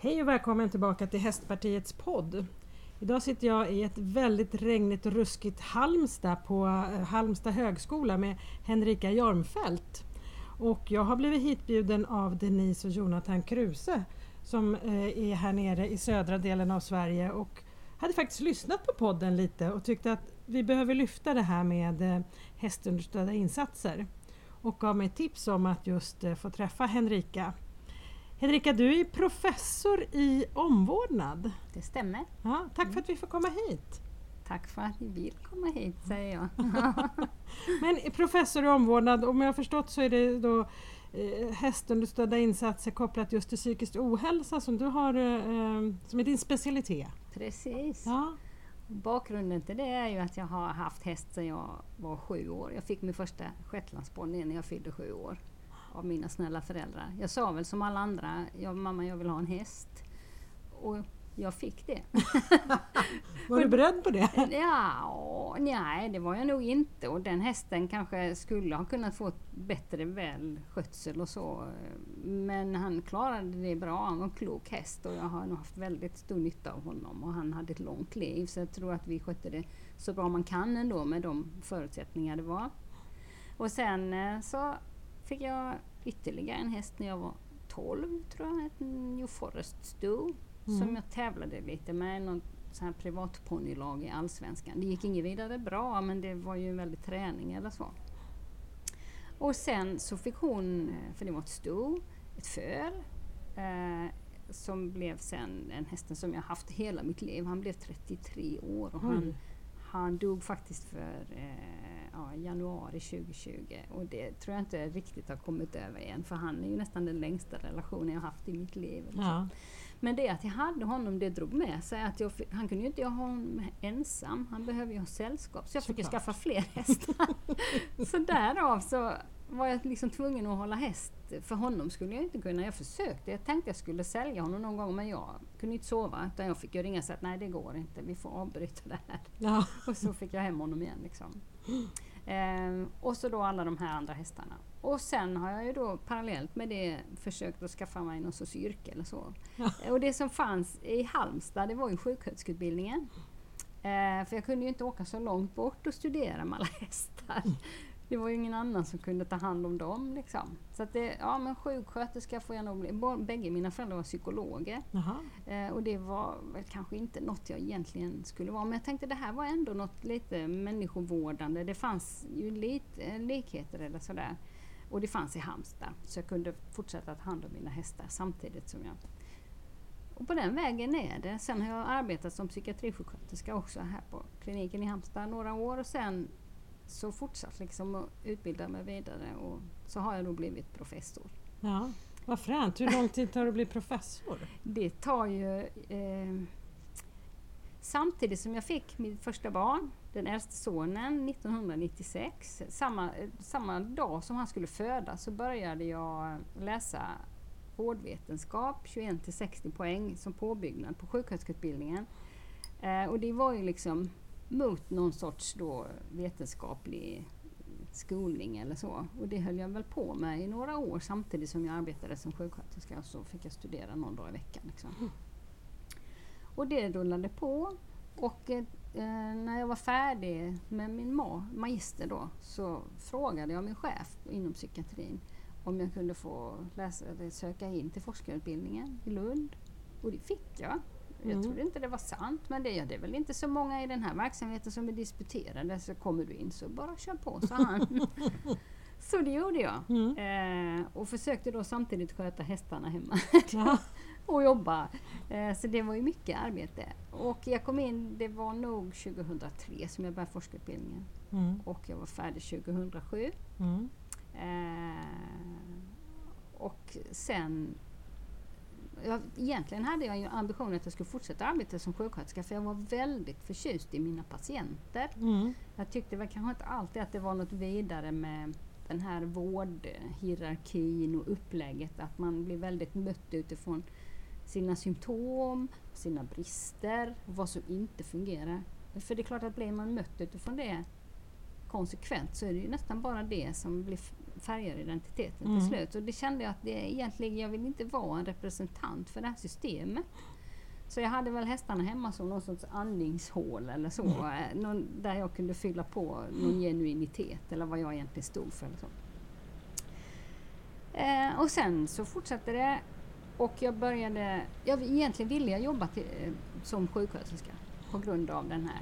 Hej och välkommen tillbaka till Hästpartiets podd. Idag sitter jag i ett väldigt regnigt och ruskigt Halmstad på eh, Halmstad högskola med Henrika Jormfelt. Och jag har blivit hitbjuden av Denise och Jonathan Kruse som eh, är här nere i södra delen av Sverige och hade faktiskt lyssnat på podden lite och tyckte att vi behöver lyfta det här med eh, hästunderstödda insatser och gav mig tips om att just få träffa Henrika. Henrika, du är professor i omvårdnad. Det stämmer. Ja, tack för att vi får komma hit. Tack för att ni vill komma hit, säger jag. Men professor i omvårdnad, om jag har förstått så är det då eh, hästunderstödda insatser kopplat just till psykisk ohälsa som du har eh, som är din specialitet. Precis. Ja. Bakgrunden till det är ju att jag har haft häst sedan jag var sju år. Jag fick min första shetlandsponny när jag fyllde sju år av mina snälla föräldrar. Jag sa väl som alla andra, jag, mamma jag vill ha en häst. Och jag fick det. var du beredd på det? Ja, nej det var jag nog inte och den hästen kanske skulle ha kunnat få bättre väl skötsel och så. Men han klarade det bra, han var en klok häst och jag har nog haft väldigt stor nytta av honom och han hade ett långt liv så jag tror att vi skötte det så bra man kan ändå med de förutsättningar det var. Och sen eh, så fick jag ytterligare en häst när jag var 12 tror jag, en New Forest Sto mm. som jag tävlade lite med något så här privatponnylag i Allsvenskan. Det gick inget vidare bra men det var ju en väldig träning eller så. Och sen så fick hon, för det var ett sto, ett föl eh, som blev sen en hästen som jag haft hela mitt liv. Han blev 33 år och han, han dog faktiskt för eh, ja, januari 2020 och det tror jag inte riktigt har kommit över än för han är ju nästan den längsta relationen jag haft i mitt liv. Ja. Men det att jag hade honom, det drog med sig att jag, han kunde ju inte ha honom ensam, han behöver ju ha sällskap. Så jag fick ju skaffa fler hästar. så därav så var jag liksom tvungen att hålla häst. För honom skulle jag inte kunna. Jag försökte. Jag tänkte jag skulle sälja honom någon gång men jag kunde inte sova. Utan jag fick ju ringa och säga att nej det går inte, vi får avbryta det här. Ja. Och så fick jag hem honom igen. Liksom. Ehm, och så då alla de här andra hästarna. Och sen har jag ju då parallellt med det försökt att skaffa mig någon sorts yrke eller så. Ja. Och det som fanns i Halmstad det var ju sjuksköterskeutbildningen. Ehm, för jag kunde ju inte åka så långt bort och studera med alla hästar. Det var ju ingen annan som kunde ta hand om dem. Liksom. Så att det, ja men sjuksköterska får jag nog bli. Bägge mina föräldrar var psykologer. Eh, och det var väl kanske inte något jag egentligen skulle vara. Men jag tänkte det här var ändå något lite människovårdande. Det fanns ju lite likheter eller sådär. Och det fanns i Halmstad. Så jag kunde fortsätta ta hand om mina hästar samtidigt som jag och på den vägen är det. Sen har jag arbetat som psykiatrisjuksköterska också här på kliniken i Halmstad några år och sen så fortsatt liksom att utbilda mig vidare och så har jag då blivit professor. Ja, Vad fränt! Hur lång tid tar det att bli professor? Det tar ju... Eh, samtidigt som jag fick mitt första barn, den äldste sonen, 1996, samma, samma dag som han skulle födas så började jag läsa vårdvetenskap, 21 till 60 poäng som påbyggnad på sjuksköterskeutbildningen. Eh, och det var ju liksom mot någon sorts då vetenskaplig skolning eller så. Och det höll jag väl på med i några år samtidigt som jag arbetade som sjuksköterska. Så fick jag studera någon dag i veckan. Liksom. Mm. Och det rullade på. Och eh, när jag var färdig med min ma magister då så frågade jag min chef inom psykiatrin om jag kunde få läsa, söka in till forskarutbildningen i Lund. Och det fick jag. Jag mm. trodde inte det var sant, men det, ja, det är väl inte så många i den här verksamheten som är disputerade, så kommer du in så bara kör på, sa han. så det gjorde jag. Mm. Eh, och försökte då samtidigt sköta hästarna hemma. och jobba. Eh, så det var ju mycket arbete. Och jag kom in, det var nog 2003 som jag började forskarutbildningen. Mm. Och jag var färdig 2007. Mm. Eh, och sen jag, egentligen hade jag ju ambitionen att jag skulle fortsätta arbeta som sjuksköterska för jag var väldigt förtjust i mina patienter. Mm. Jag tyckte väl kanske inte alltid att det var något vidare med den här vårdhierarkin och upplägget att man blir väldigt mött utifrån sina symptom, sina brister och vad som inte fungerar. För det är klart att blir man mött utifrån det konsekvent så är det ju nästan bara det som blir färgar identiteten Mm. till slut. Och det kände jag att det egentligen, jag vill inte vara en representant för det här systemet. Så jag hade väl hästarna hemma som någon sorts andningshål eller så. eh, Någon, där jag kunde fylla på någon genuinitet eller vad jag egentligen stod för. Eller så. Eh, och sen så fortsatte det och jag började, jag, egentligen ville jag jobba till, eh, som sjuksköterska på grund av den här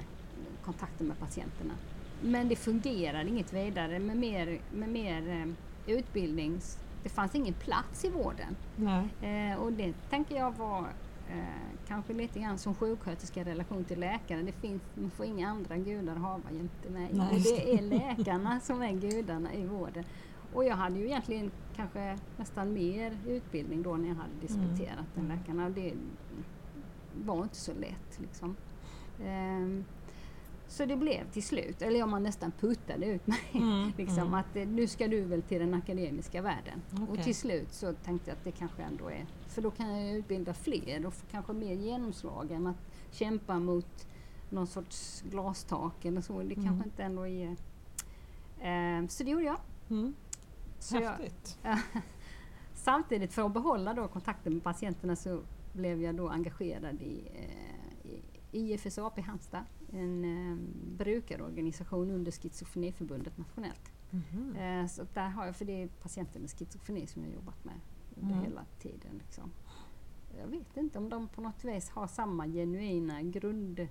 kontakten med patienterna. Men det fungerade inget vidare med mer, med mer eh, utbildnings... Det fanns ingen plats i vården. Eh, och det tänker jag var eh, kanske lite grann som sjuksköterska i relation till läkare. Det finns, man får inga andra gudar hava jämte mig. Nej, och det är läkarna som är gudarna i vården. Och jag hade ju egentligen kanske nästan mer utbildning då när jag hade disputerat än läkarna. Det var inte så lätt liksom. Ehm, så det blev till slut, eller ja, man nästan puttade ut mig. Mm, liksom, mm. att eh, nu ska du väl till den akademiska världen. Och Okej. till slut så tänkte jag att det kanske ändå är, för då kan jag utbilda fler och få kanske mer genomslag än att kämpa mot någon sorts glastak eller så. Det Mm. kanske inte ändå är... Eh, så det gjorde jag. Mm. Så jag Häftigt. samtidigt för att behålla då kontakten med patienterna så blev jag då engagerad i, eh, i IFSAP i Halmstad, en eh, brukarorganisation under Schizofreniförbundet nationellt. Mhm. Eh, så där har jag, för det är patienter med schizofreni som jag jobbat med under Mm. hela tiden. Liksom. Jag vet inte om de på något vis har samma genuina grund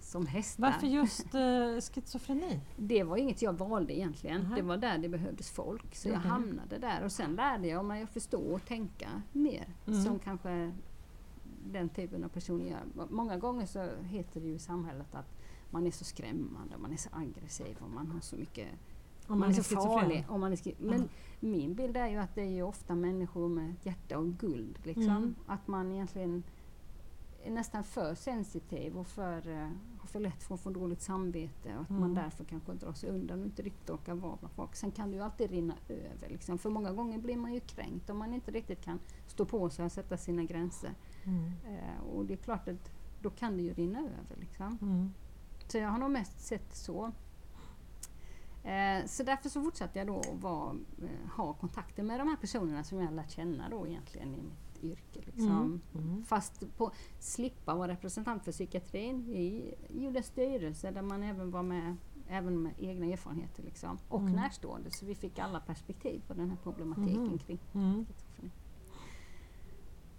som hästar. Varför just eh, schizofreni? Det var inget jag valde egentligen. Aha. Det var där det behövdes folk. Så jag Okej. hamnade där och sen lärde jag mig att förstå och tänka mer. Mm. Som kanske den typen av personer gör. Många gånger så heter det ju i samhället att man är så skrämmande, man är så aggressiv och man har så mycket Om man, är så schizofren? farlig. Om man är men Ja. min bild är ju att det är ju ofta människor med ett hjärta och guld. Liksom. Mm. Att man egentligen är nästan för sensitiv och för, eh, har för lätt för att få dåligt samvete. Och att man Mm. därför kanske drar sig undan och inte riktigt orkar vara bland folk. Sen kan det ju alltid rinna över. Liksom. För många gånger blir man ju kränkt om man inte riktigt kan stå på sig och sätta sina gränser. Mm. Eh, och det är klart att då kan det ju rinna över. Liksom. Mm. Så jag har nog mest sett så. Eh, så därför så fortsatte jag då att vara, eh, ha kontakter med de här personerna som jag lärt känna då egentligen i mitt yrke. Liksom. Mm. Mm. Fast på slippa vara representant för psykiatrin. Vi gjorde en styrelse där man även var med även med egna erfarenheter liksom. och Mm. närstående. Så vi fick alla perspektiv på den här problematiken Mhm. kring Mm.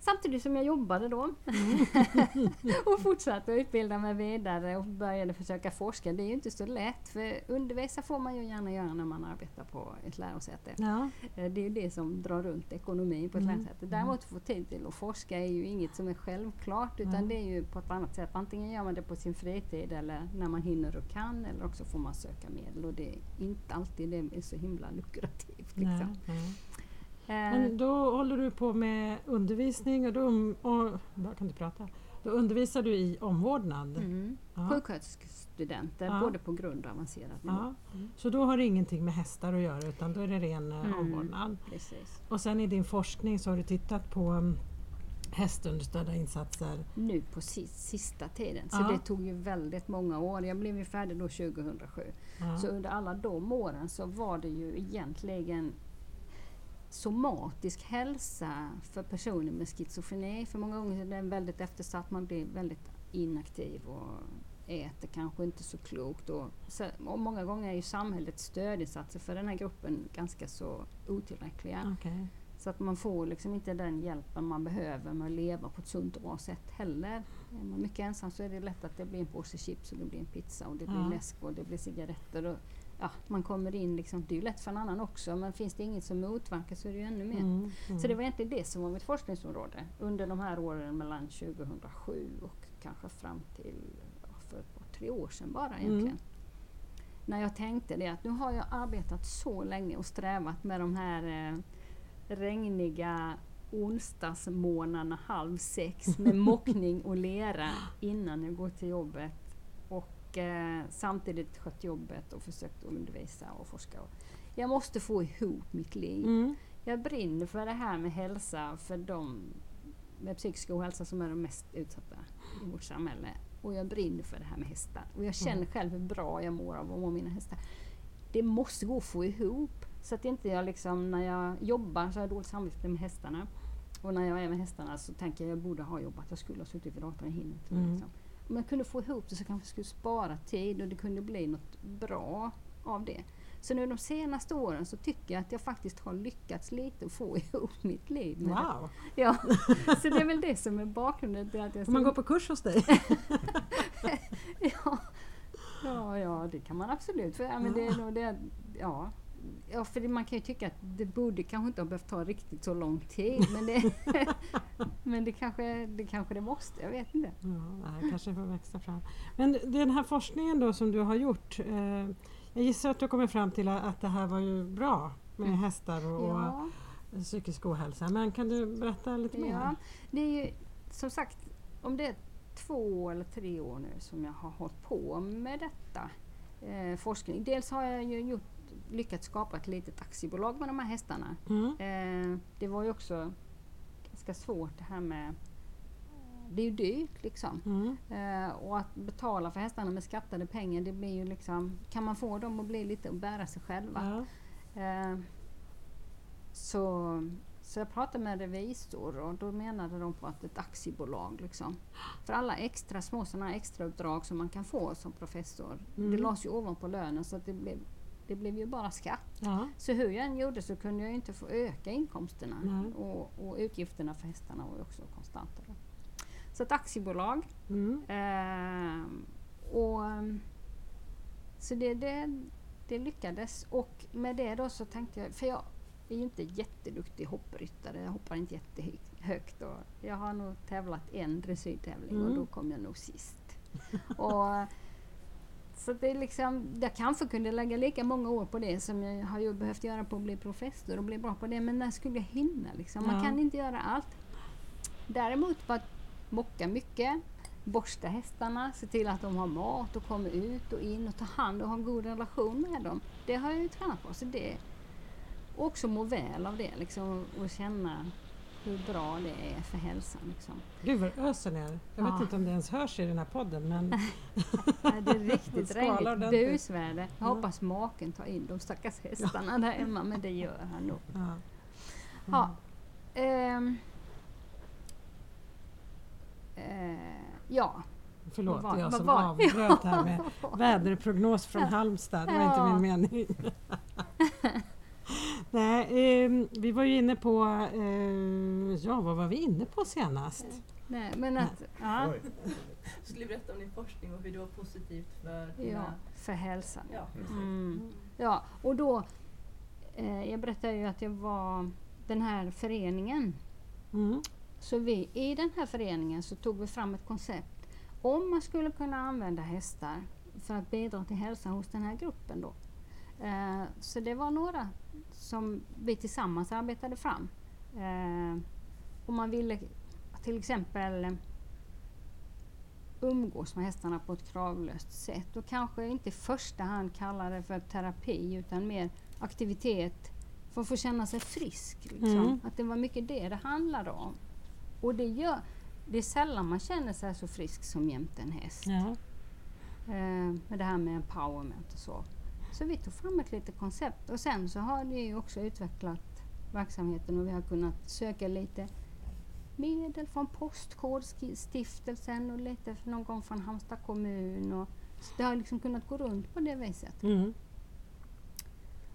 Samtidigt som jag jobbade då Mm. och fortsatte att utbilda mig vidare och började försöka forska. Det är ju inte så lätt för undervisa får man ju gärna göra när man arbetar på ett lärosäte. Ja. Eh, Det är ju det som drar runt ekonomin på ett Mm. lärosäte. Däremot att få tid till att forska är ju inget som är självklart utan Mm. det är ju på ett annat sätt. Antingen gör man det på sin fritid eller när man hinner och kan eller också får man söka medel och det är inte alltid det är så himla lukrativt. Nej, Liksom. nej. Eh, Men då håller du på med undervisning och då, och, jag kan inte prata. Då undervisar du i omvårdnad. mm. Ja. Sjuksköterskestudenter Ja. både på grund och avancerad nivå. Ja. Mm. Så då har det ingenting med hästar att göra utan då är det ren eh, Mm. omvårdnad. Precis. Och sen i din forskning så har du tittat på um, hästunderstödda insatser. nu på sist, sista tiden. Så Ja. det tog ju väldigt många år. Jag blev ju färdig då 2007. Ja. Så under alla de åren så var det ju egentligen somatisk hälsa för personer med schizofreni. För många gånger är den väldigt eftersatt, man blir väldigt inaktiv och äter kanske inte så klokt. Och, så, och många gånger är ju samhällets stödinsatser för den här gruppen ganska så otillräckliga. Okej. Så att man får liksom inte den hjälpen man behöver med att leva på ett sunt och bra sätt heller. Är man mycket ensam så är det lätt att det blir en påse chips och det blir en pizza och det blir Ja. läsk och det blir cigaretter. Och, ja, man kommer in liksom, det är ju lätt för en annan också men finns det inget som motverkar så är det ju ännu mer. Mm, mm. Så det var egentligen det som var mitt forskningsområde under de här åren mellan 2007 och kanske fram till för ett par, tre år sedan bara egentligen. Mm. När jag tänkte det att nu har jag arbetat så länge och strävat med de här eh, regniga onsdagsmorgnarna halv sex med mockning och lera innan jag går till jobbet. Och eh, samtidigt skött jobbet och försökt undervisa och forska. Jag måste få ihop mitt liv. Mm. Jag brinner för det här med hälsa för de med psykisk ohälsa som är de mest utsatta i vårt samhälle. Och jag brinner för det här med hästar. Och jag känner själv hur bra jag mår av att må mina hästar. Det måste gå att få ihop. Så att inte jag liksom, när jag jobbar så har jag dåligt samvete med hästarna. Och när jag är med hästarna så tänker jag att jag borde ha jobbat. Jag skulle ha suttit vid datorn, jag hinner inte. Mm. Liksom. Om jag kunde få ihop det så kanske jag skulle spara tid och det kunde bli något bra av det. Så nu de senaste åren så tycker jag att jag faktiskt har lyckats lite att få ihop mitt liv. Med det. Wow! Ja, så det är väl det som är bakgrunden till att jag... Får man gå på kurs hos dig? ja. ja, ja, det kan man absolut. För, ja, men det är nog det, ja. Ja, för det, man kan ju tycka att det borde kanske inte ha behövt ta riktigt så lång tid. Men det, men det, kanske, det kanske det måste, jag vet inte. Ja, nej, kanske får växa fram. Men den här forskningen då som du har gjort. Eh, jag gissar att du kommit fram till att att det här var ju bra med Mm. hästar och, Ja, och psykisk ohälsa. Men kan du berätta lite mer? ja, det är ju som sagt, om det är två eller tre år nu som jag har hållit på med detta eh, forskning. Dels har jag ju gjort, lyckats skapa ett litet aktiebolag med de här hästarna. Mm. Eh, det var ju också ganska svårt det här med... Det är ju dyrt liksom. Mm. Eh, och att betala för hästarna med skattade pengar, det blir ju liksom... Kan man få dem att bli lite och bära sig själva? Ja. Eh, så, så jag pratade med revisor och då menade de på att ett aktiebolag liksom. För alla extra små sådana här extrauppdrag som man kan få som professor, Mm. det lades ju ovanpå lönen så att det blev, det blev ju bara skatt. Ja. Så hur jag än gjorde så kunde jag inte få öka inkomsterna. Och, och utgifterna för hästarna var ju också konstanta. Då. Så ett aktiebolag. Mm. ehm, och, ehm, så det, det, det lyckades. Och med det då så tänkte jag, för jag är ju inte jätteduktig hoppryttare, jag hoppar inte jättehögt. Och jag har nog tävlat en dressyrtävling och Mm. då kom jag nog sist. och, så det är liksom, jag kanske kunde lägga lika många år på det som jag har ju behövt göra på att bli professor och bli bra på det. Men när skulle jag hinna? Liksom? Man Ja. kan inte göra allt. Däremot på att mocka mycket, borsta hästarna, se till att de har mat och kommer ut och in och ta hand och ha en god relation med dem. Det har jag ju tränat på. Så det, och också må väl av det liksom, och känna hur bra det är för hälsan. Liksom. Gud vad öser ni är. Jag vet Ja. inte om det ens hörs i den här podden men Det är riktigt regnigt busväder. Jag Ja. hoppas maken tar in de stackars hästarna där hemma, men det gör han nog. ja. Ja. Ehm. Eh, ja. Förlåt, var- jag som var- avbröt här med väderprognos från Halmstad. Det var inte Ja. min mening. Nej, ehm, vi var ju inne på, eh, ja vad var vi inne på senast? Nej, men att, ja, Oj. Skulle du berätta om din forskning och hur det var positivt för ja, dina... för hälsan. Ja, Mm. Ja, och då, eh, jag berättade ju att jag var den här föreningen. Mm. Så vi, i den här föreningen så tog vi fram ett koncept om man skulle kunna använda hästar för att bidra till hälsan hos den här gruppen då. Eh, så det var några som vi tillsammans arbetade fram. Eh, om man ville till exempel eh, umgås med hästarna på ett kravlöst sätt och kanske inte i första hand kalla det för terapi utan mer aktivitet för att få känna sig frisk. Liksom. Mm. Att det var mycket det det handlade om. Och det, gör, det är sällan man känner sig så frisk som jämte en häst. Ja. Eh, med det här med empowerment och så. Så vi tog fram ett litet koncept och sen så har vi ju också utvecklat verksamheten och vi har kunnat söka lite medel från Postkodstiftelsen och lite någon gång från Halmstad kommun. Och, så det har liksom kunnat gå runt på det viset. Mm.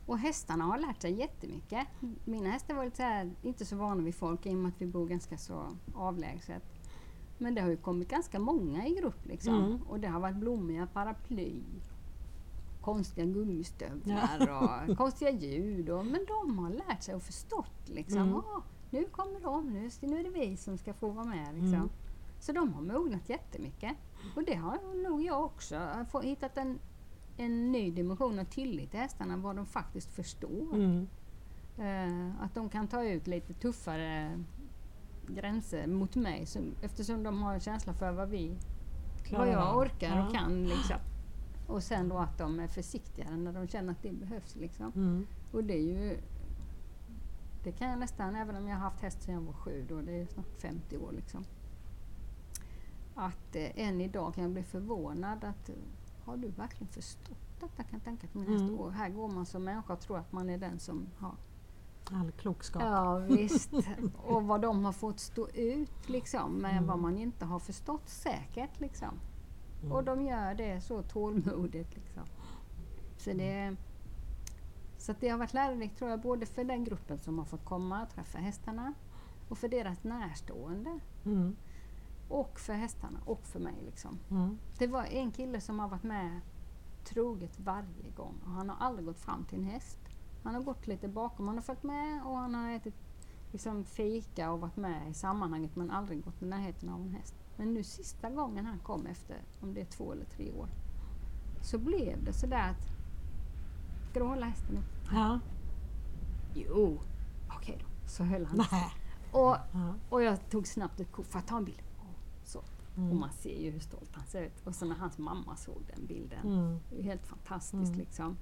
Och hästarna har lärt sig jättemycket. Mina hästar var lite så här, inte så vana vid folk i och med att vi bor ganska så avlägset. Men det har ju kommit ganska många i grupp liksom. Mm. Och det har varit blommiga paraply, konstiga gummistövlar och konstiga ljud. Och, men de har lärt sig och förstått liksom. Mm. "Ah, nu kommer de, nu, nu är det vi som ska få vara med. Liksom. Mm. Så de har mognat jättemycket. Och det har nog jag också. Jag har hittat en, en ny dimension av tillit till hästarna, vad de faktiskt förstår. Mm. Eh, att de kan ta ut lite tuffare gränser mot mig som, eftersom de har en känsla för vad vi Klarar vad jag orkar Ja. och kan. Liksom. Och sen då att de är försiktigare när de känner att det behövs. Liksom. Mm. Och det är ju det kan jag nästan, även om jag har haft häst sedan jag var sju, då, det är snart 50 år. Liksom. Att eh, än idag kan jag bli förvånad att har du verkligen förstått kan jag tänka till min Mm. häst. Och här går man som människa och tror att man är den som har All klokskap. Ja visst. Och vad de har fått stå ut liksom med Mm. vad man inte har förstått säkert liksom. Mm. Och de gör det så tålmodigt liksom. Så det, så det har varit lärorikt tror jag både för den gruppen som har fått komma och träffa hästarna och för deras närstående Mm. och för hästarna och för mig liksom. Mm. Det var en kille som har varit med troget varje gång och han har aldrig gått fram till en häst. Han har gått lite bakom, han har följt med och han har ätit liksom fika och varit med i sammanhanget men aldrig gått i närheten av en häst. Men nu sista gången han kom efter, om det är två eller tre år, så blev det sådär att Ska du hålla hästen upp? Ja. Jo, okej då. Så höll han. Nej. Och, Ja. och jag tog snabbt ett kort för att ta en bild. Så. Och Mm. man ser ju hur stolt han ser ut. Och så när hans mamma såg den bilden. Mm. Det är helt fantastiskt Mm. liksom.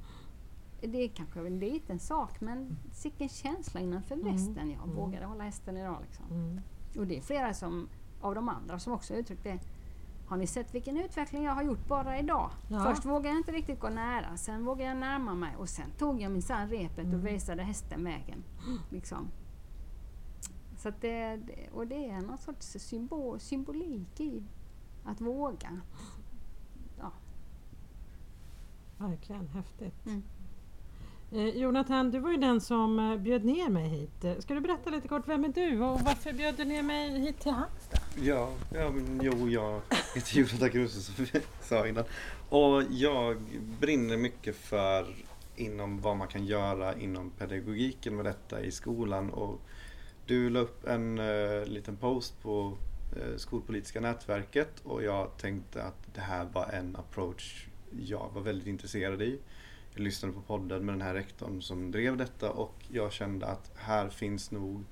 Det är kanske en liten sak men vilken känsla innanför Mm. västen. Jag Mm. vågade hålla hästen idag liksom. Mm. Och det är flera som, av de andra som också uttryckt det. Har ni sett vilken utveckling jag har gjort bara idag? Ja. Först vågade jag inte riktigt gå nära, sen vågade jag närma mig och sen tog jag minsann repet Mm. och visade hästen vägen. Liksom. Så det, och det är någon sorts symbol, symbolik i att våga. Ja. Verkligen häftigt. Mm. Eh, Jonathan, du var ju den som eh, bjöd ner mig hit. Ska du berätta lite kort, vem är du och varför bjöd du ner mig hit till Halmstad? Ja, ja men, jo, jag heter Jonathan Kruse som vi sa innan. Och jag brinner mycket för inom vad man kan göra inom pedagogiken med detta i skolan. Och du la upp en uh, liten post på uh, skolpolitiska nätverket och jag tänkte att det här var en approach jag var väldigt intresserad i. Jag lyssnade på podden med den här rektorn som drev detta och jag kände att här finns nog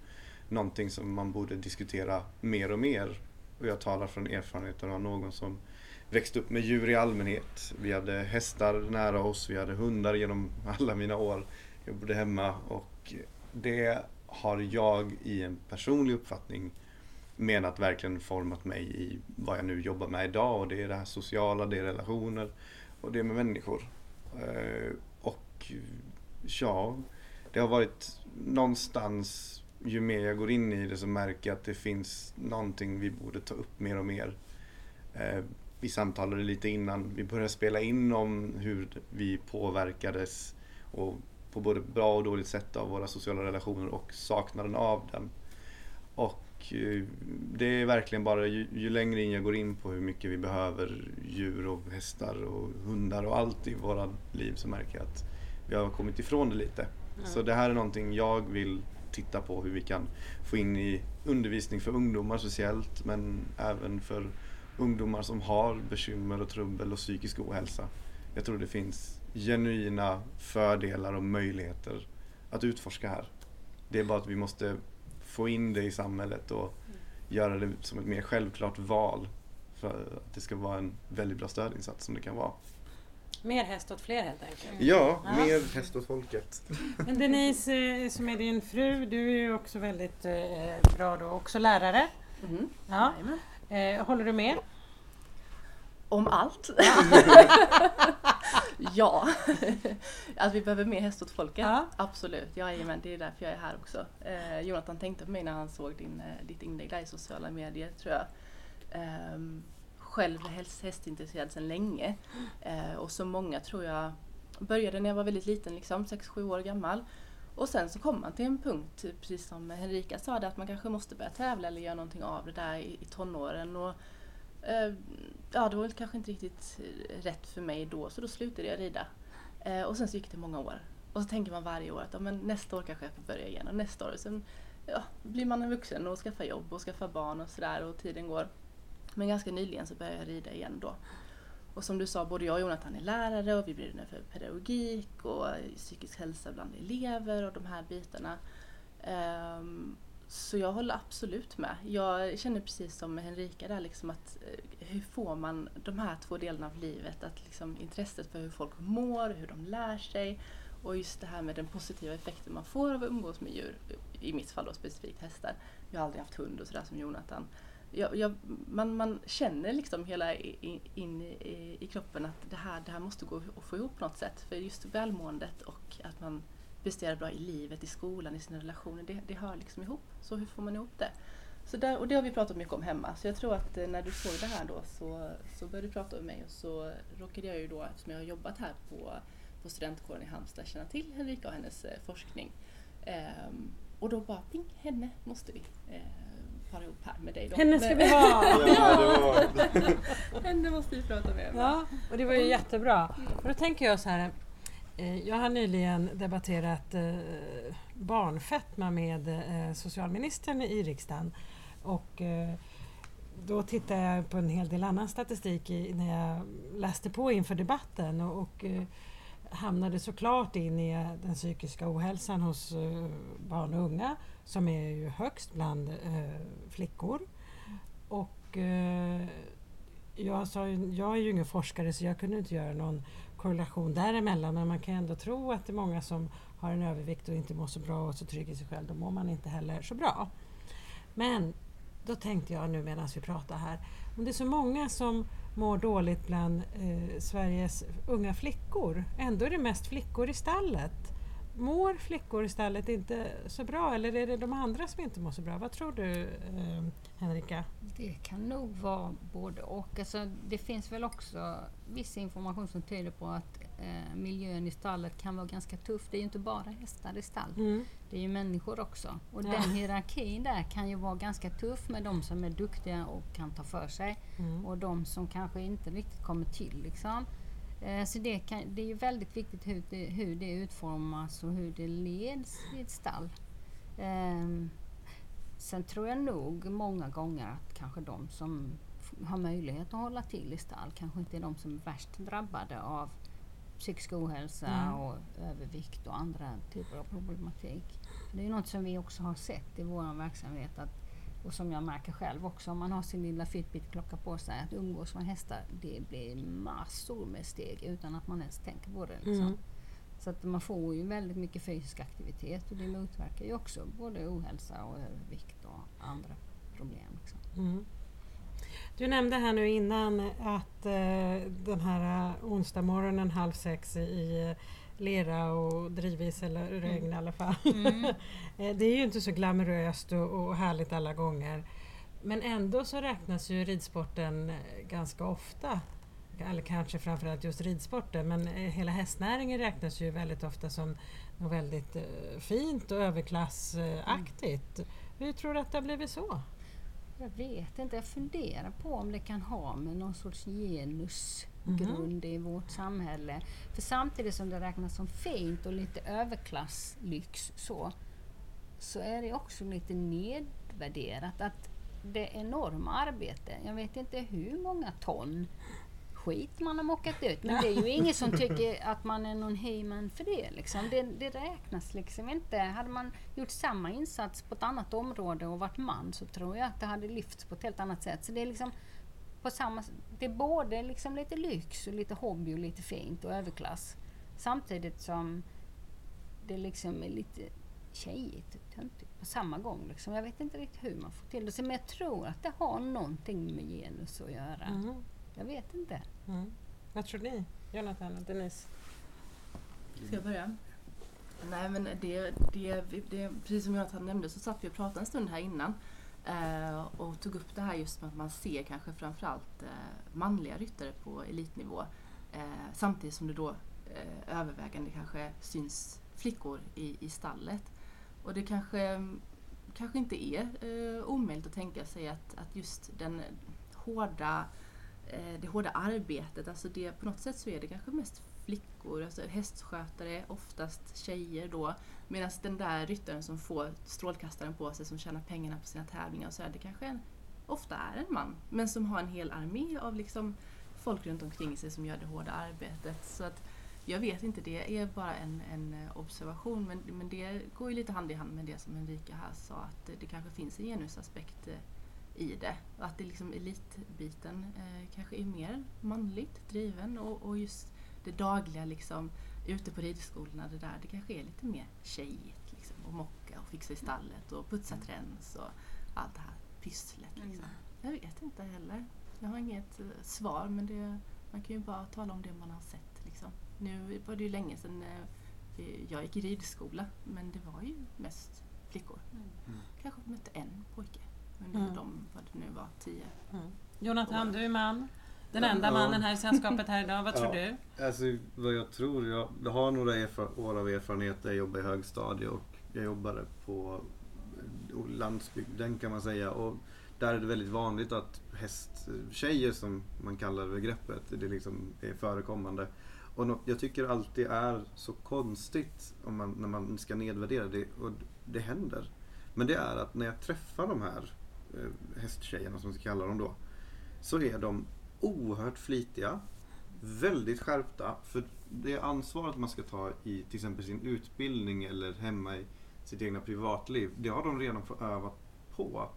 någonting som man borde diskutera mer och mer. Och jag talar från erfarenheten av någon som växte upp med djur i allmänhet. Vi hade hästar nära oss, vi hade hundar genom alla mina år. Jag bodde hemma och det har jag i en personlig uppfattning menat verkligen format mig i vad jag nu jobbar med idag och det är det här sociala, det är relationer och det är med människor. Eh, och ja, det har varit någonstans ju mer jag går in i det så märker jag att det finns någonting vi borde ta upp mer och mer. Eh, Vi samtalade lite innan vi började spela in om hur vi påverkades och på både bra och dåligt sätt av våra sociala relationer och saknaden av den. Och eh, det är verkligen bara ju, ju längre in jag går in på hur mycket vi behöver djur och hästar och hundar och allt i våra liv så märker jag att vi har kommit ifrån det lite. Så det här är någonting jag vill titta på hur vi kan få in i undervisning för ungdomar speciellt men även för ungdomar som har bekymmer och trubbel och psykisk ohälsa. Jag tror det finns genuina fördelar och möjligheter att utforska här. Det är bara att vi måste få in det i samhället och göra det som ett mer självklart val för att det ska vara en väldigt bra stödinsats som det kan vara. Mer häst åt fler helt enkelt. Ja, Ja. mer häst åt folket. Men Denise eh, som är din fru, du är ju också väldigt eh, bra då, också lärare. Mm. Ja. Eh, håller du med? Om allt? ja. att vi behöver mer häst åt folket? Ja. Absolut, jajamän det är därför jag är här också. Eh, Jonathan tänkte på mig när han såg din, ditt inlägg där i sociala medier tror jag. Ehm, själv hästintresserad sedan länge. Eh, och så många tror jag började när jag var väldigt liten, liksom 6-7 år gammal. Och sen så kom man till en punkt, precis som Henrika sa, att man kanske måste börja tävla eller göra någonting av det där i, i tonåren. Och, eh, ja, det var väl kanske inte riktigt rätt för mig då, så då slutade jag rida. Eh, och sen så gick det många år. Och så tänker man varje år att ja, men nästa år kanske jag får börja igen och nästa år. Sen ja, blir man en vuxen och skaffar jobb och skaffar barn och sådär och tiden går. Men ganska nyligen så började jag rida igen då. Och som du sa, både jag och Jonathan är lärare och vi brinner för pedagogik och psykisk hälsa bland elever och de här bitarna. Ehm, så jag håller absolut med. Jag känner precis som Henrika där liksom att eh, hur får man de här två delarna av livet, att liksom intresset för hur folk mår, hur de lär sig och just det här med den positiva effekten man får av att umgås med djur, i mitt fall då specifikt hästar. Jag har aldrig haft hund och sådär som Jonathan jag, jag, man, man känner liksom hela in, in i, i, kroppen att det här, det här måste gå att få ihop på något sätt. För just välmåendet och att man presterar bra i livet, i skolan, i sina relationer, det, det hör liksom ihop. Så hur får man ihop det? Så där, och det har vi pratat mycket om hemma. Så jag tror att eh, när du såg det här då så, så började du prata med mig och så råkade jag ju då, eftersom jag har jobbat här på, på studentkåren i Halmstad, känna till Henrika och hennes eh, forskning. Ehm, och då bara, ping, henne måste vi Ehm, para ihop här med dig då. Henne ska vi ha! ja, henne måste vi prata med. Ja, och det var ju jättebra. Och då tänker jag så här, eh, jag har nyligen debatterat eh, barnfetma med eh, socialministern i riksdagen. Och då tittade jag på en hel del annan statistik när jag läste på inför debatten och, och hamnade såklart in i den psykiska ohälsan hos barn och unga som är ju högst bland eh, flickor. Och eh, jag, sa, jag är ju ingen forskare så jag kunde inte göra någon korrelation däremellan men man kan ändå tro att det är många som har en övervikt och inte mår så bra och så trygg i sig själv, då mår man inte heller så bra. Men då tänkte jag nu medan vi pratar här, om det är så många som mår dåligt bland eh, Sveriges unga flickor, ändå är det mest flickor i stallet. Mår flickor i stallet inte så bra eller är det de andra som inte mår så bra? Vad tror du eh, Henrika? Det kan nog vara både och. Alltså, det finns väl också viss information som tyder på att eh, miljön i stallet kan vara ganska tuff. Det är ju inte bara hästar i stall. Mm. Det är ju människor också. Och ja. den hierarkin där kan ju vara ganska tuff med de som är duktiga och kan ta för sig. Mm. Och de som kanske inte riktigt kommer till. Liksom. Eh, så det, kan, det är ju väldigt viktigt hur det, hur det utformas och hur det leds i ett stall. Eh, sen tror jag nog många gånger att kanske de som har möjlighet att hålla till i stall kanske inte är de som är värst drabbade av psykisk ohälsa mm. och övervikt och andra typer av problematik. Det är något som vi också har sett i vår verksamhet att, och som jag märker själv också om man har sin lilla Fitbit-klocka på sig att umgås med hästar det blir massor med steg utan att man ens tänker på det. Liksom. Mm. Så att man får ju väldigt mycket fysisk aktivitet och det motverkar ju också både ohälsa och övervikt och andra problem. Liksom. Mm. Du nämnde här nu innan att eh, den här eh, onsdag morgonen halv sex i lera och drivis eller regn mm. i alla fall. Mm. Eh, det är ju inte så glamoröst och, och härligt alla gånger. Men ändå så räknas ju ridsporten ganska ofta, eller kanske framförallt just ridsporten, men hela hästnäringen räknas ju väldigt ofta som något väldigt fint och överklassaktigt. Mm. Hur tror du att det har blivit så? Jag vet inte, jag funderar på om det kan ha med någon sorts genusgrund mm. i vårt samhälle. För samtidigt som det räknas som fint och lite överklasslyx så, så är det också lite nedvärderat. Att det enorma arbete, jag vet inte hur många ton skit man har mockat ut. Men det är ju ingen som tycker att man är någon heyman för det. Liksom. Det, det räknas liksom inte. Hade man gjort samma insats på ett annat område och varit man så tror jag att det hade lyfts på ett helt annat sätt. Så det är liksom på samma Det är både liksom lite lyx och lite hobby och lite fint och överklass. Samtidigt som det liksom är lite tjejigt och töntigt på samma gång. Liksom. Jag vet inte riktigt hur man får till det. Men jag tror att det har någonting med genus att göra. Mm. Jag vet inte. Mm. Vad tror ni? Jonathan och Denise? Ska jag börja? Nej men det, det, det, precis som Jonathan nämnde så satt vi och pratade en stund här innan eh, och tog upp det här just med att man ser kanske framförallt eh, manliga ryttare på elitnivå eh, samtidigt som det då eh, övervägande kanske syns flickor i, i stallet. Och det kanske, kanske inte är eh, omöjligt att tänka sig att, att just den hårda Eh, det hårda arbetet, alltså det, på något sätt så är det kanske mest flickor, alltså hästskötare, oftast tjejer då. Medan den där ryttaren som får strålkastaren på sig, som tjänar pengarna på sina tävlingar och så är det kanske en, ofta är en man. Men som har en hel armé av liksom folk runt omkring sig som gör det hårda arbetet. Så att jag vet inte, det är bara en, en observation men, men det går ju lite hand i hand med det som Henrika här sa att det kanske finns en genusaspekt eh, i det. Och att det liksom elitbiten eh, kanske är mer manligt driven och, och just det dagliga liksom ute på ridskolorna, det där, det kanske är lite mer tjejigt. Liksom, och mocka och fixa i stallet och putsa träns och allt det här pysslet. Liksom. Jag vet inte heller. Jag har inget eh, svar men det, man kan ju bara tala om det man har sett. Liksom. Nu var det ju länge sedan vi- jag gick i ridskola men det var ju mest flickor. Mm. Kanske mötte en pojke under Mm. de, vad det nu var, tio. Jonathan, du är man. Den enda mannen här i sällskapet här idag. Vad tror Ja. du? Alltså vad jag tror, jag, jag har några erfar- år av erfarenhet jag jobbade i högstadie och jag jobbade på landsbygden kan man säga. Och där är det väldigt vanligt att hästtjejer som man kallar begreppet, det liksom är förekommande. Och jag tycker alltid är så konstigt om man, när man ska nedvärdera det och det händer. Men det är att när jag träffar de här eh, hästtjejerna som vi ska kalla dem då. Så är de oerhört flitiga, väldigt skärpta. För det ansvaret man ska ta i till exempel sin utbildning eller hemma i sitt egna privatliv, det har de redan fått öva på.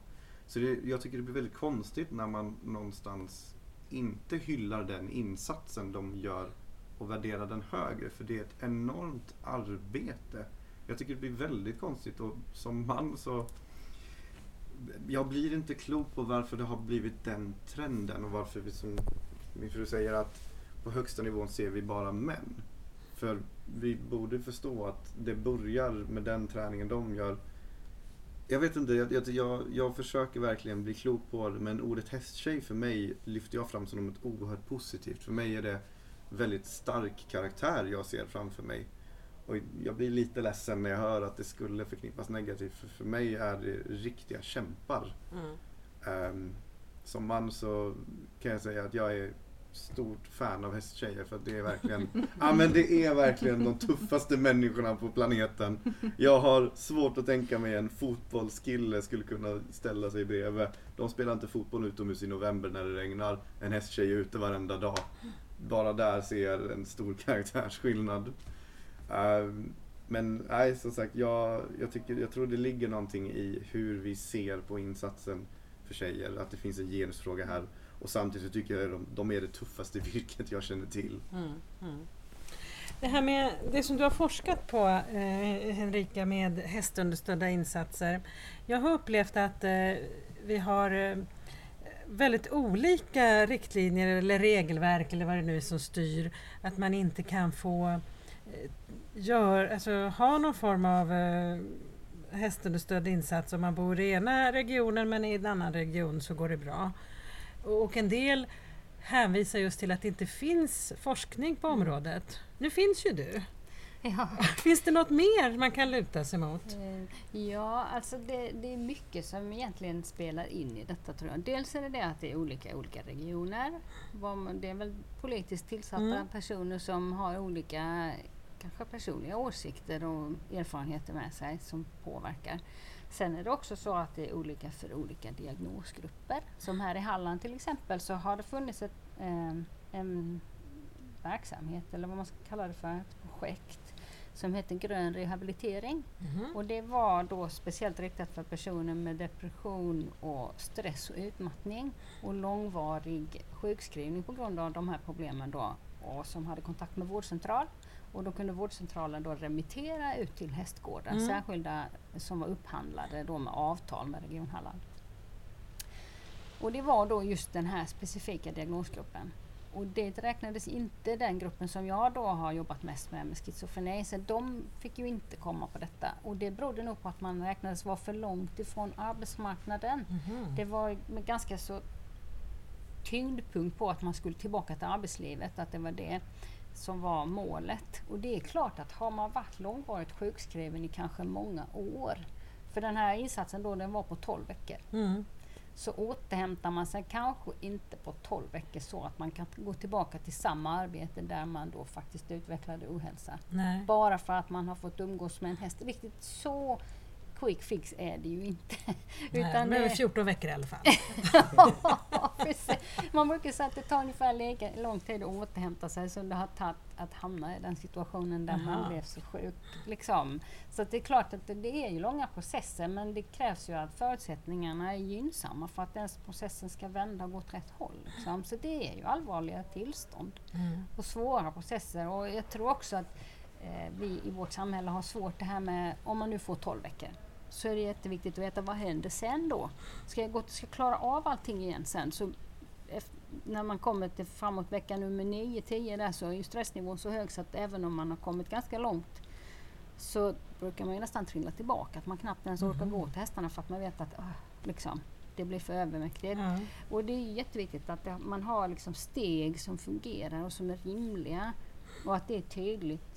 Så det, jag tycker det blir väldigt konstigt när man någonstans inte hyllar den insatsen de gör och värderar den högre. För det är ett enormt arbete. Jag tycker det blir väldigt konstigt och som man så jag blir inte klok på varför det har blivit den trenden och varför vi som min fru säger att på högsta nivån ser vi bara män. För vi borde förstå att det börjar med den träningen de gör. Jag vet inte, jag, jag, jag, jag försöker verkligen bli klok på det men ordet hästtjej för mig lyfter jag fram som något oerhört positivt. För mig är det väldigt stark karaktär jag ser framför mig. Och jag blir lite ledsen när jag hör att det skulle förknippas negativt. För, för mig är det riktiga kämpar. Ehm, som man så kan jag säga att jag är stort fan av hästtjejer för det är verkligen, ja men det är verkligen de tuffaste människorna på planeten. Jag har svårt att tänka mig en fotbollskille skulle kunna ställa sig bredvid. De spelar inte fotboll utomhus i november när det regnar. En hästtjej är ute varenda dag. Bara där ser jag en stor karaktärsskillnad. Ehm, men nej, som sagt, jag, jag, tycker, jag tror det ligger någonting i hur vi ser på insatsen för tjejer. Att det finns en genusfråga här. Och samtidigt så tycker jag att de, de är det tuffaste virket jag känner till. Mm, mm. Det här med det som du har forskat på eh, Henrika med hästunderstödda insatser. Jag har upplevt att eh, vi har eh, väldigt olika riktlinjer eller regelverk eller vad det nu är som styr. Att man inte kan få eh, gör, alltså, ha någon form av eh, hästunderstödd insats om man bor i ena regionen men i en annan region så går det bra. Och en del hänvisar just till att det inte finns forskning på området. Nu finns ju du. Ja. Finns det något mer man kan luta sig mot? Eh, Ja, alltså det, det är mycket som egentligen spelar in i detta tror jag. Dels är det det att det är olika olika regioner. Det är väl politiskt tillsatta Mm. personer som har olika kanske personliga åsikter och erfarenheter med sig som påverkar. Sen är det också så att det är olika för olika diagnosgrupper. Som här i Halland till exempel så har det funnits ett, eh, en verksamhet eller vad man ska kalla det för, ett projekt som heter Grön rehabilitering. Mhm. Och det var då speciellt riktat för personer med depression och stress och utmattning och långvarig sjukskrivning på grund av de här problemen då och som hade kontakt med vårdcentral. Och då kunde vårdcentralen då remittera ut till hästgårdar, Mm. särskilda som var upphandlade då med avtal med Region Halland. Och det var då just den här specifika diagnosgruppen. Och det räknades inte den gruppen som jag då har jobbat mest med, med schizofreni, så de fick ju inte komma på detta. Och det berodde nog på att man räknades vara för långt ifrån arbetsmarknaden. Mhm. Det var med ganska så tyngdpunkt på att man skulle tillbaka till arbetslivet, att det var det som var målet. Och det är klart att har man varit långvarigt sjukskriven i kanske många år, för den här insatsen då den var på 12 veckor, Mm. så återhämtar man sig kanske inte på 12 veckor så att man kan gå tillbaka till samma arbete där man då faktiskt utvecklade ohälsa. Nej. Bara för att man har fått umgås med en häst. Riktigt så quick fix är det ju inte. Nej, Utan men det- 14 veckor i alla fall. Man brukar säga att det tar ungefär lika lång tid att återhämta sig som det har tagit att hamna i den situationen där Aha. man blev så sjuk. Liksom. Så det är klart att det, det är ju långa processer men det krävs ju att förutsättningarna är gynnsamma för att den processen ska vända och gå åt rätt håll. Liksom. Så det är ju allvarliga tillstånd Mm. och svåra processer. Och jag tror också att eh, vi i vårt samhälle har svårt det här med om man nu får 12 veckor. Så är det jätteviktigt att veta vad händer sen då? Ska jag, gå, ska jag klara av allting igen sen? Så när man kommer till framåt vecka nummer 9-10 där så är ju stressnivån så hög så att även om man har kommit ganska långt så brukar man ju nästan trilla tillbaka. Att man knappt ens orkar Mhm. gå till hästarna för att man vet att ah, liksom, det blir för övermäktigt. Ja. Och det är jätteviktigt att det, man har liksom steg som fungerar och som är rimliga. Och att det är tydligt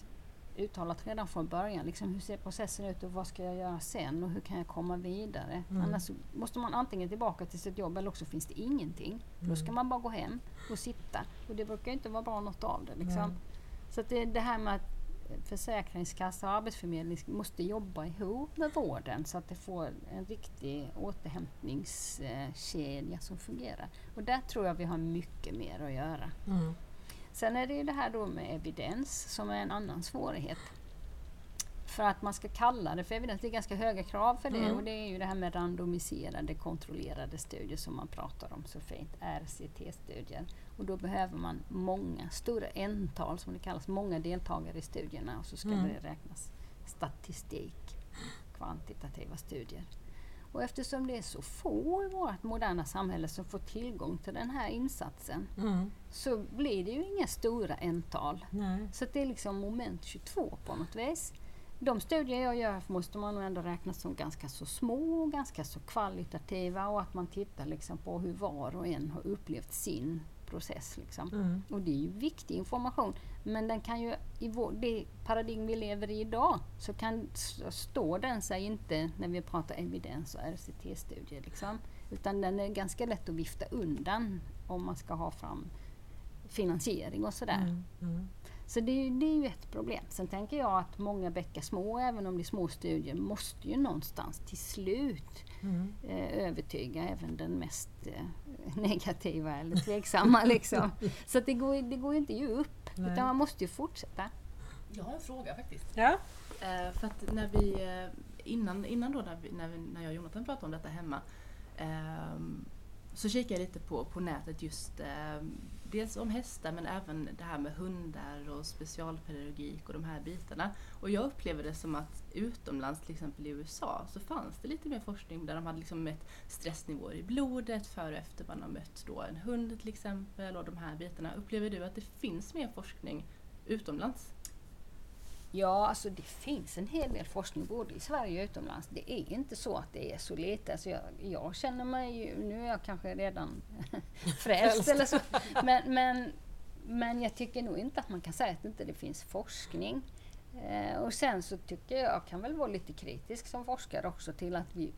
uttalat redan från början. Liksom, hur ser processen ut och vad ska jag göra sen och hur kan jag komma vidare? Mm. Annars måste man antingen tillbaka till sitt jobb eller också finns det ingenting. Då ska Mm. man bara gå hem och sitta. Och det brukar inte vara bra något av det. Liksom. Nej. Så det, det här med att Försäkringskassa och Arbetsförmedling måste jobba ihop med vården så att det får en riktig återhämtningskedja som fungerar. Och där tror jag vi har mycket mer att göra. Mm. Sen är det ju det här då med evidens som är en annan svårighet. För att man ska kalla det för evidens, det är ganska höga krav för det Mm. och det är ju det här med randomiserade kontrollerade studier som man pratar om så fint, RCT-studier. Och då behöver man många, stora ental som det kallas, många deltagare i studierna och så ska Mm. det räknas statistik, kvantitativa studier. Och eftersom det är så få i vårt moderna samhälle som får tillgång till den här insatsen Mm. så blir det ju inga stora ental. Nej. Så det är liksom moment 22 på något vis. De studier jag gör måste man nog ändå räkna som ganska så små och ganska så kvalitativa och att man tittar liksom på hur var och en har upplevt sin process. Liksom. Mm. Och det är ju viktig information. Men den kan ju, i vår, det paradigm vi lever i idag, så kan, s- står den sig inte när vi pratar evidens och RCT-studier. Liksom. Utan den är ganska lätt att vifta undan om man ska ha fram finansiering och sådär. Mm. Mm. Så det, är ju- det är ju ett problem. Sen tänker jag att många bäckar små, även om det är små studier, måste ju någonstans till slut Mm. eh, övertyga även den mest eh, negativa eller tveksamma. liksom. Så att det, går, det går ju inte ge upp, Nej. utan man måste ju fortsätta. Jag har en fråga faktiskt. Ja. Eh, för att när vi, eh, innan, innan då när, vi, när, vi, när jag och Jonathan pratade om detta hemma ehm, så kikade jag lite på, på nätet just ehm, dels om hästar men även det här med hundar och specialpedagogik och de här bitarna. Och jag upplever det som att utomlands, till exempel i USA, så fanns det lite mer forskning där de hade liksom mätt stressnivåer i blodet före och efter man har mött då en hund till exempel och de här bitarna. Upplever du att det finns mer forskning utomlands? Ja, alltså det finns en hel del forskning både i Sverige och utomlands. Det är inte så att det är så lite. Alltså jag, jag känner mig ju, nu är jag kanske redan frälst eller så, men, men, men jag tycker nog inte att man kan säga att inte det finns forskning. Eh, och sen så tycker jag, jag kan väl vara lite kritisk som forskare också till att vi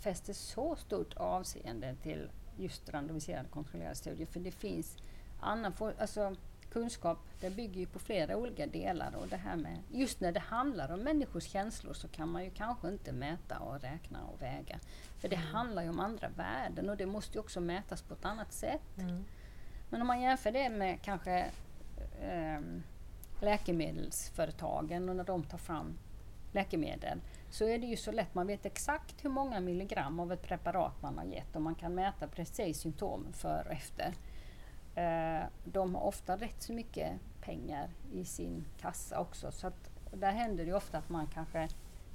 fäster så stort avseende till just randomiserade kontrollerade studier. För det finns annan for, alltså, kunskap, det bygger ju på flera olika delar och det här med, just när det handlar om människors känslor så kan man ju kanske inte mäta och räkna och väga. För det handlar ju om andra värden och det måste ju också mätas på ett annat sätt. Mm. Men om man jämför det med kanske ehm, läkemedelsföretagen och när de tar fram läkemedel så är det ju så lätt, man vet exakt hur många milligram av ett preparat man har gett och man kan mäta precis symptomen före och efter. Eh, de har ofta rätt så mycket pengar i sin kassa också så att där händer det ju ofta att man kanske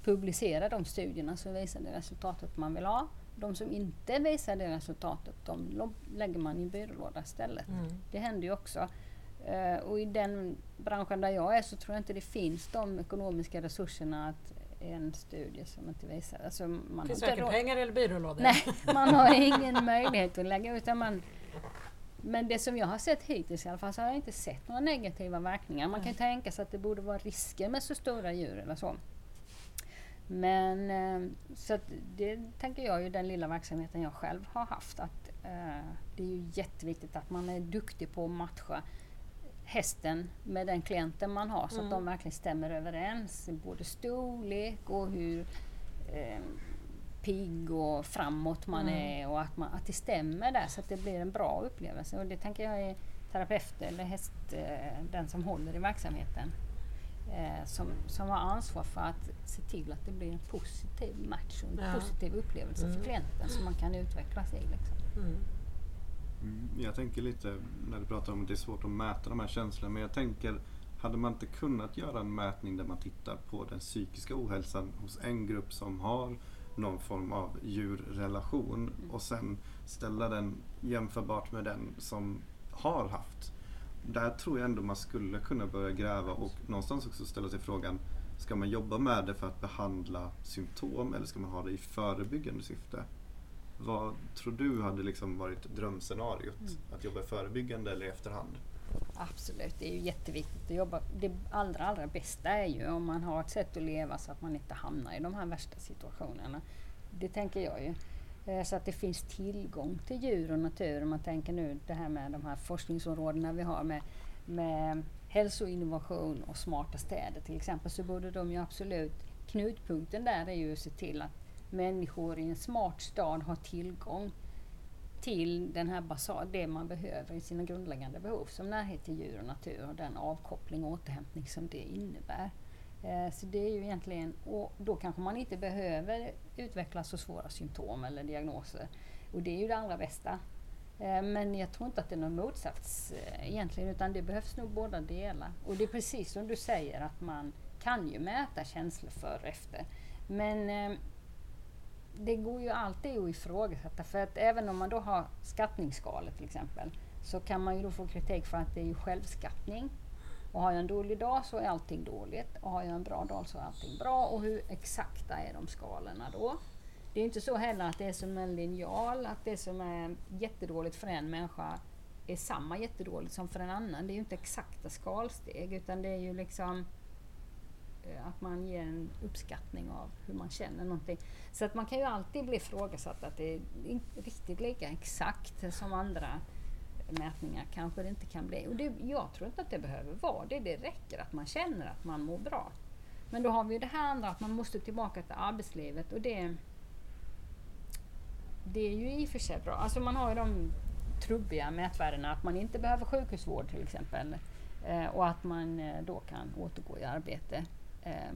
publicerar de studierna som visar det resultatet man vill ha. De som inte visar det resultatet, de lägger man i byrålåda istället. Mm. Det händer ju också. Eh, och i den branschen där jag är så tror jag inte det finns de ekonomiska resurserna att en studie som inte visar... Alltså man Finns varken pengar eller byrålådor. Nej, man har ingen möjlighet att lägga ut. Man, men det som jag har sett hittills i alla fall så har jag inte sett några negativa verkningar. Man kan ju tänka sig att det borde vara risker med så stora djur eller så. Men eh, så att det tänker jag ju den lilla verksamheten jag själv har haft att eh, det är ju jätteviktigt att man är duktig på att matcha hästen med den klienten man har så Mm. att de verkligen stämmer överens. Både storlek och hur eh, pigg och framåt man Mm. är och att, man, att det stämmer där så att det blir en bra upplevelse. Och det tänker jag är terapeut eller häst, eh, den som håller i verksamheten eh, som, som har ansvar för att se till att det blir en positiv match och en Ja. positiv upplevelse Mm. för klienten som man kan utvecklas i. Liksom. Mm. Mm, Jag tänker lite när du pratar om att det är svårt att mäta de här känslorna men jag tänker hade man inte kunnat göra en mätning där man tittar på den psykiska ohälsan hos en grupp som har någon form av djurrelation Mm. och sen ställa den jämförbart med den som har haft. Där tror jag ändå man skulle kunna börja gräva och någonstans också ställa sig frågan Ska man jobba med det för att behandla symptom eller ska man ha det i förebyggande syfte? Vad tror du hade liksom varit drömscenariot? Mm. Att jobba förebyggande eller i efterhand? Absolut, det är ju jätteviktigt att jobba. Det allra, allra bästa är ju om man har ett sätt att leva så att man inte hamnar i de här värsta situationerna. Det tänker jag ju. Eh, så att det finns tillgång till djur och natur. Om man tänker nu det här med de här forskningsområdena vi har med, med hälsoinnovation och smarta städer till exempel så borde de ju absolut, knutpunkten där är ju att se till att människor i en smart stad har tillgång till den här basal, det man behöver i sina grundläggande behov som närhet till djur och natur och den avkoppling och återhämtning som det innebär. Eh, så det är ju egentligen, och då kanske man inte behöver utveckla så svåra symptom eller diagnoser. Och det är ju det allra bästa. Eh, men jag tror inte att det är någon motsats eh, egentligen utan det behövs nog båda delar. Och det är precis som du säger att man kan ju mäta känslor före och efter. Men det går ju alltid att ifrågasätta för att även om man då har skattningsskalor till exempel så kan man ju då få kritik för att det är ju självskattning. Och har jag en dålig dag så är allting dåligt och har jag en bra dag så är allting bra. Och hur exakta är de skalorna då? Det är inte så heller att det är som en linjal, att det som är jättedåligt för en människa är samma jättedåligt som för en annan. Det är ju inte exakta skalsteg utan det är ju liksom Eh, att man ger en uppskattning av hur man känner någonting. Så att man kan ju alltid bli ifrågasatt att det är inte riktigt lika exakt som andra mätningar kanske det inte kan bli. Och det, jag tror inte att det behöver vara det. Det räcker att man känner att man mår bra. Men då har vi ju det här andra att man måste tillbaka till arbetslivet och det det är ju i och för sig bra. Alltså man har ju de trubbiga mätvärdena att man inte behöver sjukhusvård till exempel. Eh, och att man eh, då kan återgå i arbete. Eh,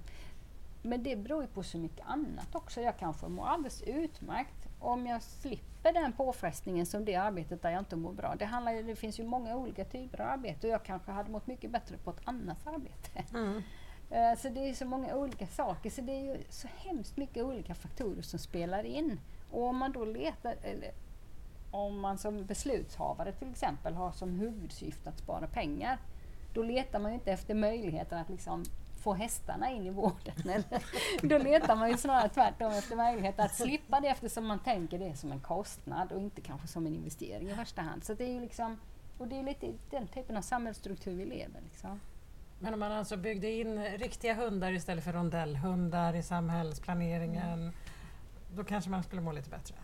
men det beror ju på så mycket annat också. Jag kanske mår alldeles utmärkt om jag slipper den påfrestningen som det arbetet där jag inte mår bra. Det, handlar, det finns ju många olika typer av arbete och jag kanske hade mått mycket bättre på ett annat arbete. Mm. Eh, Så det är så många olika saker, så det är ju så hemskt mycket olika faktorer som spelar in. Och om man då letar, eller om man som beslutshavare till exempel har som huvudsyfte att spara pengar, då letar man ju inte efter möjligheter att liksom få hästarna in i vården. Eller, då letar man ju snarare tvärtom efter möjligheter att slippa det eftersom man tänker det som en kostnad och inte kanske som en investering i första hand. Så det är ju liksom, och det är lite den typen av samhällsstruktur vi lever liksom. Men om man alltså byggde in riktiga hundar istället för rondellhundar i samhällsplaneringen, då kanske man skulle må lite bättre?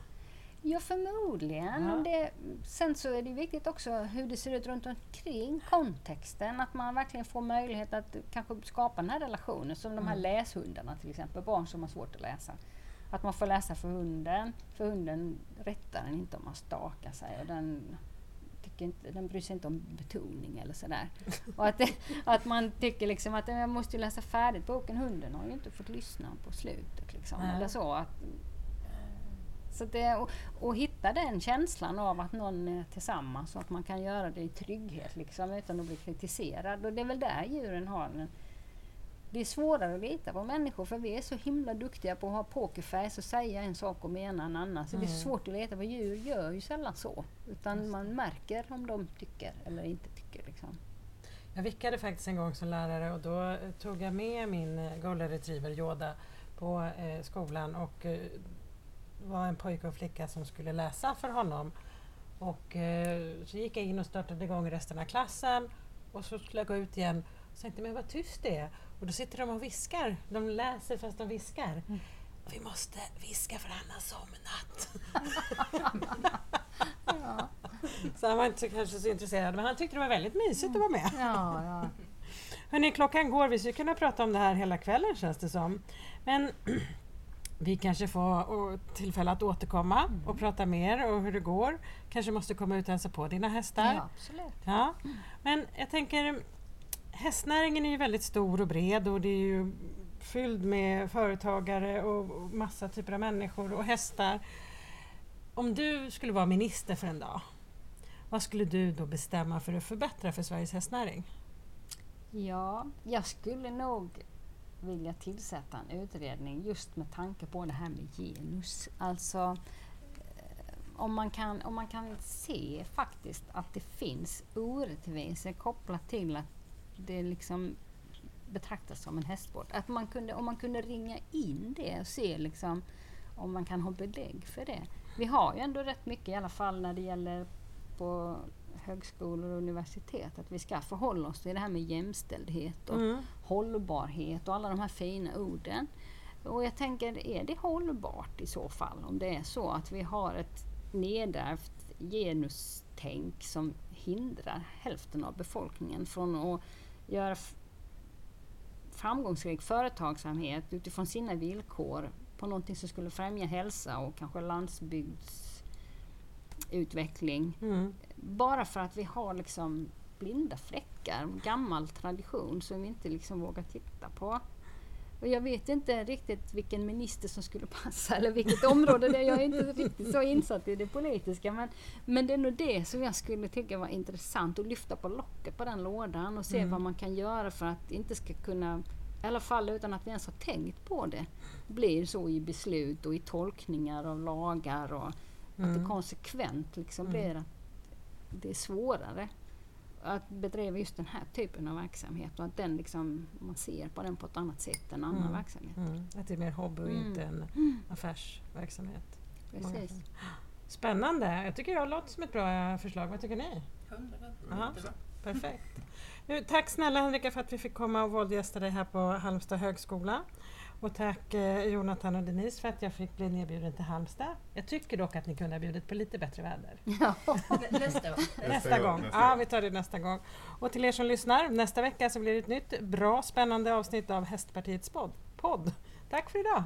Ja, förmodligen. Ja. Det, sen så är det viktigt också hur det ser ut runt omkring kontexten. Att man verkligen får möjlighet att kanske skapa den här relationen. Som de här Mm. läshundarna till exempel, barn som har svårt att läsa. Att man får läsa för hunden, för hunden rättar den inte om man stakar sig. Och den, tycker inte, den bryr sig inte om betoning eller sådär. Och att, det, att man tycker liksom att jag måste läsa färdigt boken. Hunden har ju inte fått lyssna på slutet. Liksom, eller så. Att, så det, och, och hitta den känslan av att någon är tillsammans och att man kan göra det i trygghet liksom, utan att bli kritiserad. Och det är väl där djuren har en... Det är svårare att lita på människor för vi är så himla duktiga på att ha pokerface och säga en sak och mena en annan. Så det är Mm. svårt att leta på djur gör ju sällan så. Utan man märker om de tycker eller inte tycker. Liksom. Jag vickade faktiskt en gång som lärare och då tog jag med min golden retriever Yoda på eh, skolan och eh, var en pojke och flicka som skulle läsa för honom. Och eh, så gick jag in och startade igång resten av klassen och så skulle jag gå ut igen och tänkte men vad tyst det är. Och då sitter de och viskar. De läser fast de viskar. Vi måste viska för han har somnat. Ja, Så han var inte så, kanske så intresserad men han tyckte det var väldigt mysigt att vara med. ja, ja. Hörrni, klockan går. Vi skulle kunna prata om det här hela kvällen känns det som. Men vi kanske får tillfälle att återkomma och prata mer och hur det går. Kanske måste komma ut och hälsa på dina hästar. ja absolut. Ja. Men jag tänker, hästnäringen är ju väldigt stor och bred och det är ju fylld med företagare och och massa typer av människor och hästar. Om du skulle vara minister för en dag, vad skulle du då bestämma för att förbättra för Sveriges hästnäring? Ja, jag skulle nog vilja tillsätta en utredning just med tanke på det här med genus. Alltså eh, om man kan, om man kan se faktiskt att det finns orättvisor kopplat till att det liksom betraktas som en hästsport. Att man kunde, om man kunde ringa in det och se liksom om man kan ha belägg för det. Vi har ju ändå rätt mycket i alla fall när det gäller på högskolor och universitet att vi ska förhålla oss till det här med jämställdhet och Mm hållbarhet och alla de här fina orden. Och jag tänker, är det hållbart i så fall? Om det är så att vi har ett nedärvt genustänk som hindrar hälften av befolkningen från att göra framgångsrik företagsamhet utifrån sina villkor på någonting som skulle främja hälsa och kanske landsbygdsutveckling. Mm. Bara för att vi har liksom blinda fläckar, gammal tradition som vi inte liksom vågar titta på. Och jag vet inte riktigt vilken minister som skulle passa eller vilket område det är. Jag är inte riktigt så insatt i det politiska men, men det är nog det som jag skulle tycka var intressant att lyfta på locket på den lådan och se Mm. vad man kan göra för att det inte ska kunna, i alla fall utan att vi ens har tänkt på det, blir så i beslut och i tolkningar av lagar och att det Mm. konsekvent liksom Mm. blir att det är svårare att bedriva just den här typen av verksamhet och att den liksom, man ser på den på ett annat sätt än annan Mm. verksamhet. Mm. Att det är mer hobby och Mm. inte en affärsverksamhet. Många Precis. Spännande! Jag tycker det låter som ett bra förslag. Vad tycker ni? Ja. Jättebra. Perfekt. Nu, tack snälla Henrika för att vi fick komma och våldgästa dig här på Halmstad högskola. Och tack eh, Jonathan och Denise för att jag fick bli nedbjuden till Halmstad. Jag tycker dock att ni kunde ha bjudit på lite bättre väder. Ja. Nä- Nästa gång. Nästa, gång, nästa ja, vi tar det nästa gång. Och till er som lyssnar, nästa vecka så blir det ett nytt bra spännande avsnitt av Hästpartiets podd. podd. Tack för idag!